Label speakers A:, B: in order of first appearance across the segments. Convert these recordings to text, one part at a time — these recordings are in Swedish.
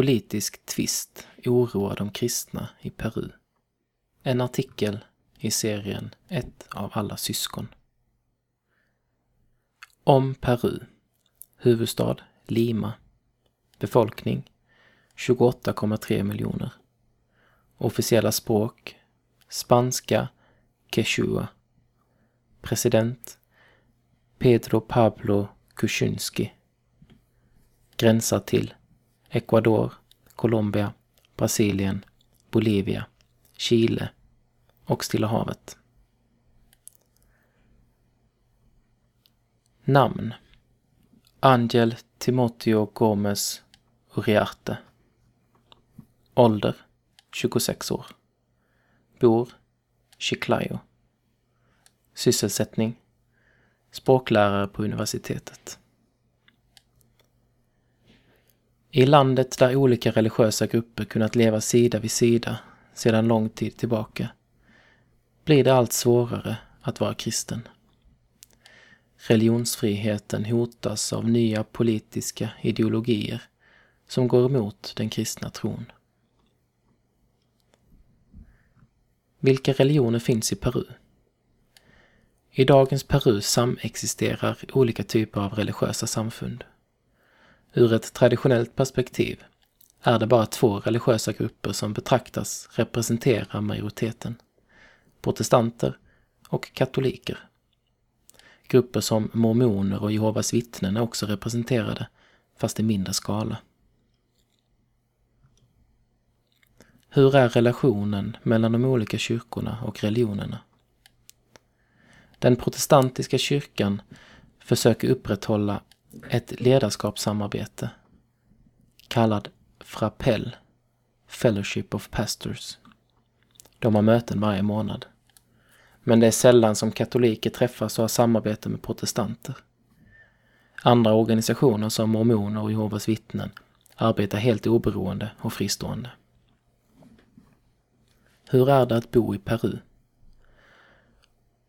A: politisk tvist oroar de kristna i Peru. En artikel i serien Ett av alla syskon. Om Peru. Huvudstad Lima. Befolkning 28,3 miljoner. Officiella språk Spanska, Quechua. President Pedro Pablo Kuczynski. Gränsar till Ecuador, Colombia, Brasilien, Bolivia, Chile och Stilla havet. Namn. Angel Timoteo Gomez Uriarte. Ålder 26 år. Bor Chiclayo. Sysselsättning. Språklärare på universitetet. I landet där olika religiösa grupper kunnat leva sida vid sida sedan lång tid tillbaka blir det allt svårare att vara kristen. Religionsfriheten hotas av nya politiska ideologier som går emot den kristna tron. Vilka religioner finns i Peru? I dagens Peru samexisterar olika typer av religiösa samfund. Ur ett traditionellt perspektiv är det bara två religiösa grupper som betraktas representera majoriteten. Protestanter och katoliker. Grupper som mormoner och Jehovas vittnen är också representerade, fast i mindre skala. Hur är relationen mellan de olika kyrkorna och religionerna? Den protestantiska kyrkan försöker upprätthålla ett ledarskapssamarbete kallad Frappell Fellowship of Pastors. De har möten varje månad. Men det är sällan som katoliker träffas och har samarbete med protestanter. Andra organisationer som mormoner och Jehovas vittnen arbetar helt oberoende och fristående. Hur är det att bo i Peru?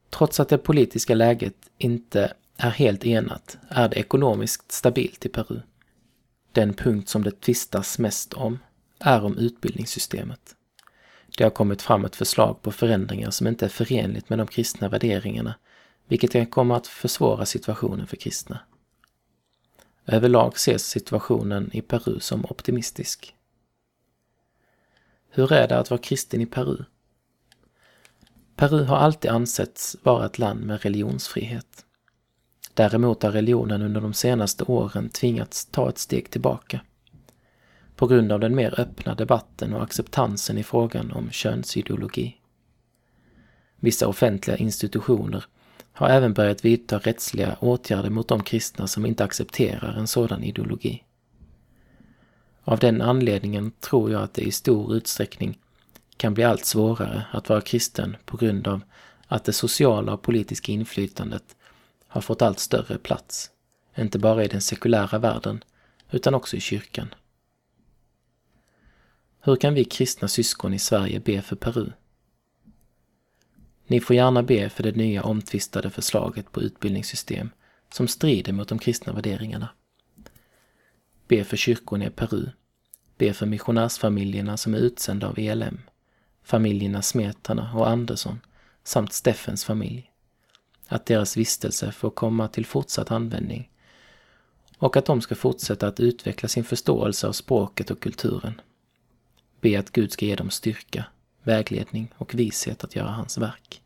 A: Trots att det politiska läget inte är helt enat är det ekonomiskt stabilt i Peru. Den punkt som det tvistas mest om är om utbildningssystemet. Det har kommit fram ett förslag på förändringar som inte är förenligt med de kristna värderingarna, vilket kan komma att försvåra situationen för kristna. Överlag ses situationen i Peru som optimistisk. Hur är det att vara kristen i Peru? Peru har alltid ansetts vara ett land med religionsfrihet. Däremot har religionen under de senaste åren tvingats ta ett steg tillbaka. På grund av den mer öppna debatten och acceptansen i frågan om könsideologi. Vissa offentliga institutioner har även börjat vidta rättsliga åtgärder mot de kristna som inte accepterar en sådan ideologi. Av den anledningen tror jag att det i stor utsträckning kan bli allt svårare att vara kristen på grund av att det sociala och politiska inflytandet har fått allt större plats, inte bara i den sekulära världen utan också i kyrkan. Hur kan vi kristna syskon i Sverige be för Peru? Ni får gärna be för det nya omtvistade förslaget på utbildningssystem som strider mot de kristna värderingarna. Be för kyrkorna i Peru. Be för missionärsfamiljerna som är utsända av ELM, familjerna Smetana och Andersson samt Steffens familj. Att deras vistelse får komma till fortsatt användning och att de ska fortsätta att utveckla sin förståelse av språket och kulturen. Be att Gud ska ge dem styrka, vägledning och vishet att göra hans verk.